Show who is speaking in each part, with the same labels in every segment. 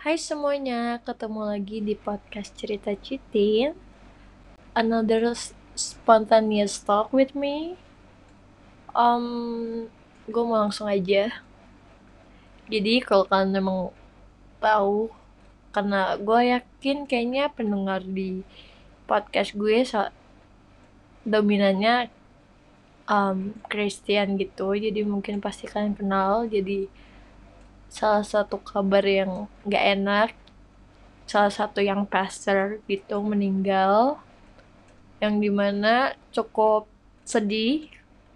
Speaker 1: Hai semuanya, ketemu lagi di podcast Cerita Citin. Another spontaneous talk with me. Um, gue mau langsung aja. Jadi kalau kalian memang tahu, karena gue yakin kayaknya pendengar di podcast gue so, dominannya um, Christian gitu, jadi mungkin pasti kalian kenal. Jadi salah satu kabar yang gak enak salah satu yang pastor gitu meninggal yang di mana cukup sedih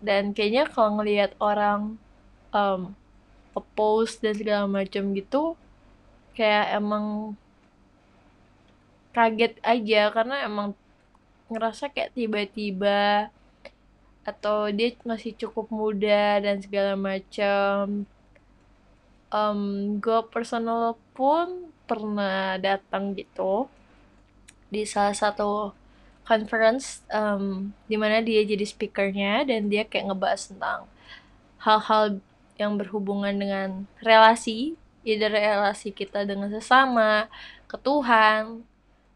Speaker 1: dan kayaknya kalau ngelihat orang um, oppose dan segala macam gitu kayak emang kaget aja karena emang ngerasa kayak tiba-tiba atau dia masih cukup muda dan segala macam um, gue personal pun pernah datang gitu di salah satu conference um, di mana dia jadi speakernya dan dia kayak ngebahas tentang hal-hal yang berhubungan dengan relasi either relasi kita dengan sesama ke Tuhan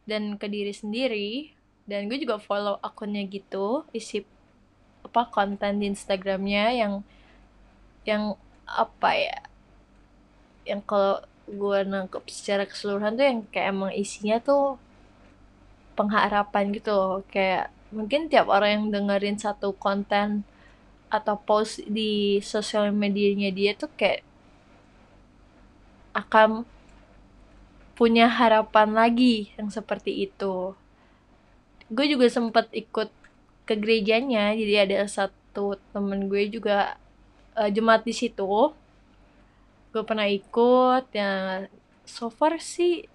Speaker 1: dan ke diri sendiri. Dan gue juga follow akunnya gitu isi apa konten di Instagramnya yang yang apa ya yang kalau gue nangkep secara keseluruhan tuh yang kayak emang isinya tuh pengharapan gitu loh. Kayak mungkin tiap orang yang dengerin satu konten atau post di sosial medianya dia tuh kayak akan punya harapan lagi yang seperti itu. Gue juga sempet ikut ke gerejanya jadi ada satu temen gue juga uh, jemaat di situ gue pernah ikut ya so far sih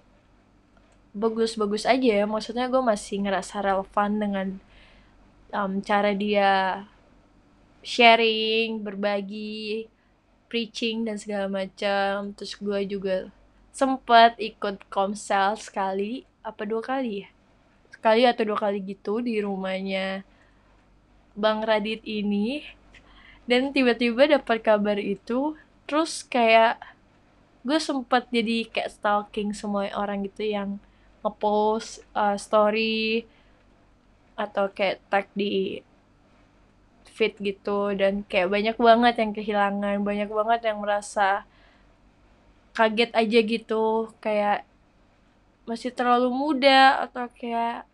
Speaker 1: bagus-bagus aja ya. Maksudnya gue masih ngerasa relevan dengan um, cara dia sharing berbagi preaching dan segala macam. Terus gue juga sempet ikut komsel sekali apa dua kali ya? Sekali atau dua kali gitu di rumahnya bang Radit ini. Dan tiba-tiba dapat kabar itu terus kayak gue sempet jadi kayak stalking semua orang gitu yang ngepost uh, story atau kayak tag di feed gitu. Dan kayak banyak banget yang kehilangan banyak banget yang merasa kaget aja gitu. Kayak masih terlalu muda atau kayak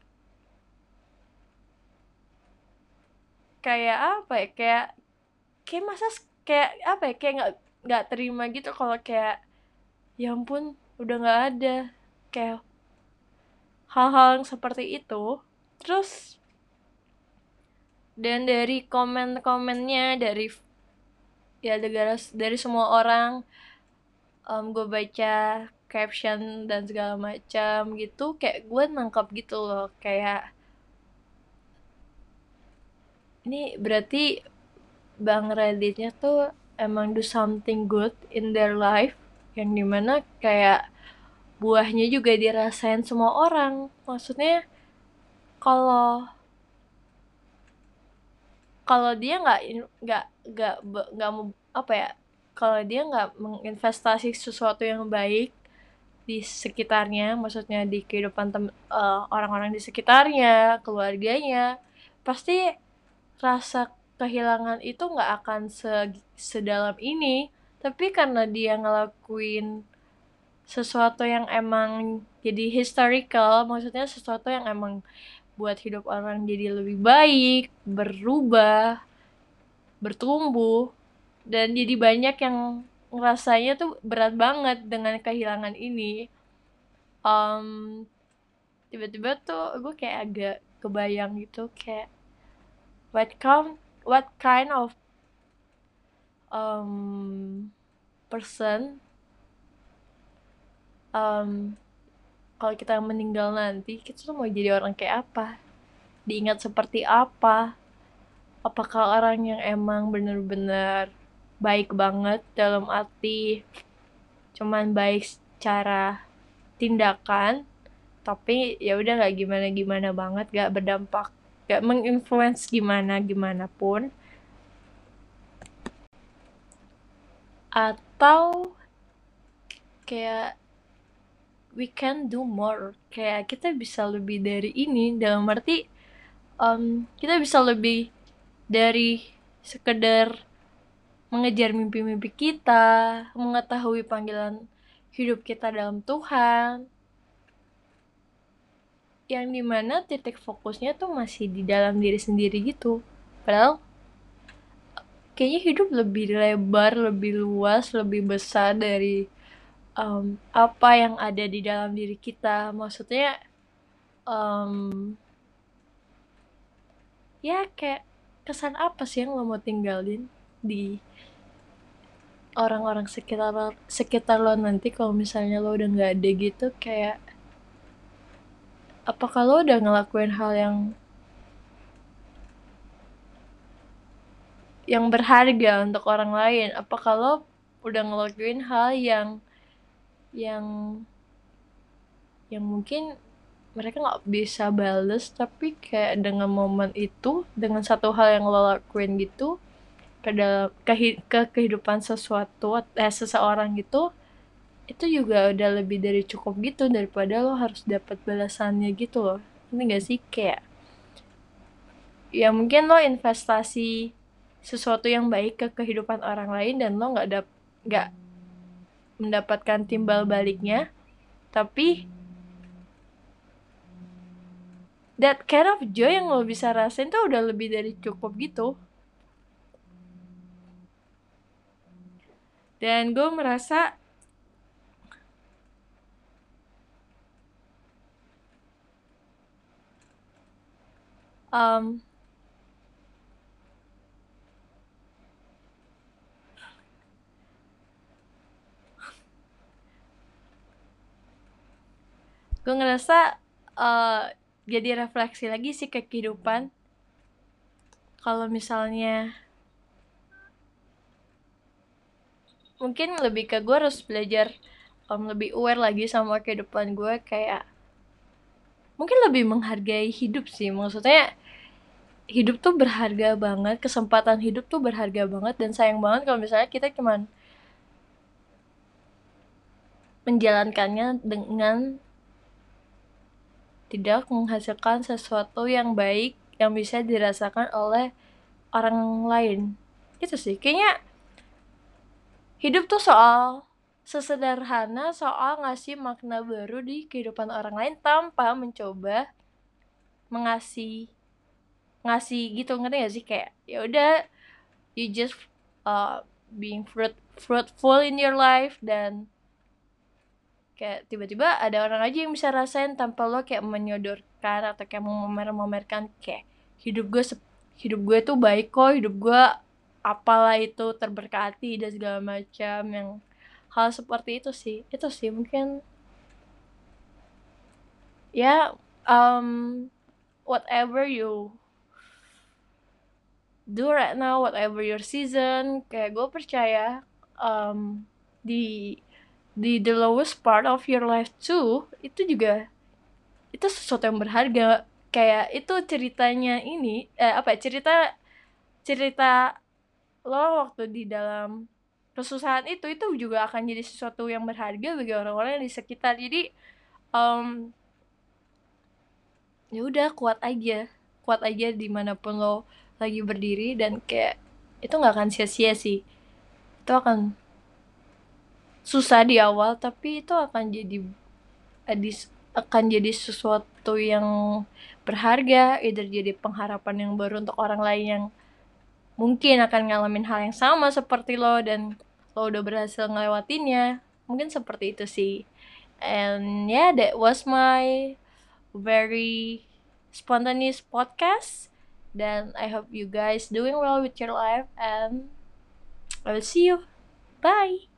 Speaker 1: kayak apa ya? Kayak kayak masa kayak apa ya? Kayak nggak nggak terima gitu kalau kayak ya ampun udah nggak ada. Kayak hal-hal yang seperti itu terus dan dari komen-komennya dari ya negara dari semua orang um, gue baca caption dan segala macam gitu kayak gue nangkap gitu loh kayak ini berarti bang Redditnya tuh emang do something good in their life yang di mana kayak buahnya juga dirasain semua orang. Maksudnya kalau kalau dia nggak nggak nggak nggak mau apa ya kalau dia nggak menginvestasi sesuatu yang baik di sekitarnya maksudnya di kehidupan tem uh, orang-orang di sekitarnya keluarganya pasti rasa kehilangan itu nggak akan se sedalam ini. Tapi karena dia ngelakuin sesuatu yang emang jadi historical maksudnya sesuatu yang emang buat hidup orang jadi lebih baik berubah bertumbuh dan jadi banyak yang ngerasanya tuh berat banget dengan kehilangan ini. Um, tiba-tiba tuh gue kayak agak kebayang gitu kayak what come what kind of um, person um, kalau kita meninggal nanti kita tuh mau jadi orang kayak apa? Diingat seperti apa? Apakah orang yang emang bener-bener baik banget dalam arti cuman baik secara tindakan tapi ya udah nggak gimana gimana banget gak berdampak gak menginfluence gimana gimana pun. Atau kayak we can do more. Kayak kita bisa lebih dari ini dalam arti um, kita bisa lebih dari sekedar mengejar mimpi-mimpi kita mengetahui panggilan hidup kita dalam Tuhan yang di mana titik fokusnya tuh masih di dalam diri sendiri gitu. Padahal kayaknya hidup lebih lebar lebih luas lebih besar dari um, apa yang ada di dalam diri kita. Maksudnya um, ya kayak kesan apa sih yang lo mau tinggalin di orang-orang sekitar sekitar lo nanti kalau misalnya lo udah nggak ada gitu? Kayak apakah lo udah ngelakuin hal yang yang berharga untuk orang lain? Apakah lo udah ngelakuin hal yang yang yang mungkin mereka nggak bisa bales tapi kayak dengan momen itu dengan satu hal yang lo lakuin gitu ke dalam ke, ke kehidupan sesuatu eh seseorang gitu itu juga udah lebih dari cukup gitu daripada lo harus dapat balasannya gitu loh. Ini gak sih? Kayak ya mungkin lo investasi sesuatu yang baik ke kehidupan orang lain dan lo nggak dap nggak mendapatkan timbal baliknya. Tapi that kind of joy yang lo bisa rasain tuh udah lebih dari cukup gitu. Dan gue merasa um, gue ngerasa uh, jadi refleksi lagi sih ke kehidupan. Kalau misalnya mungkin lebih ke gue harus belajar um, lebih aware lagi sama kehidupan gue kayak mungkin lebih menghargai hidup sih maksudnya hidup tuh berharga banget kesempatan hidup tuh berharga banget dan sayang banget kalau misalnya kita cuman menjalankannya dengan tidak menghasilkan sesuatu yang baik yang bisa dirasakan oleh orang lain. Itu sih. Kayaknya hidup tuh soal sesederhana soal ngasih makna baru di kehidupan orang lain tanpa mencoba mengasih ngasih gitu ngerti gak sih? Kayak ya udah you just uh, being fruit fruitful in your life dan kayak tiba-tiba ada orang aja yang bisa rasain tanpa lo kayak menyodorkan atau kayak mau memer-memerkan kayak hidup gue hidup gue tuh baik kok hidup gue apalah itu terberkati dan segala macam yang hal seperti itu sih. Itu sih mungkin ya um, whatever you do right now whatever your season kayak gue percaya um, di di the lowest part of your life too itu juga itu sesuatu yang berharga. Kayak itu ceritanya ini eh, apa ya, cerita cerita lo waktu di dalam kesusahan itu itu juga akan jadi sesuatu yang berharga bagi orang-orang di sekitar. Jadi um, ya udah kuat aja. Kuat aja di mana pun lo lagi berdiri dan kayak itu nggak akan sia-sia sih. Itu akan susah di awal tapi itu akan jadi akan jadi sesuatu yang berharga either jadi pengharapan yang baru untuk orang lain yang mungkin akan ngalamin hal yang sama seperti lo dan lo udah berhasil ngelewatinnya mungkin seperti itu sih. And yeah that was my very spontaneous podcast. Dan I hope you guys doing well with your life and I will see you. Bye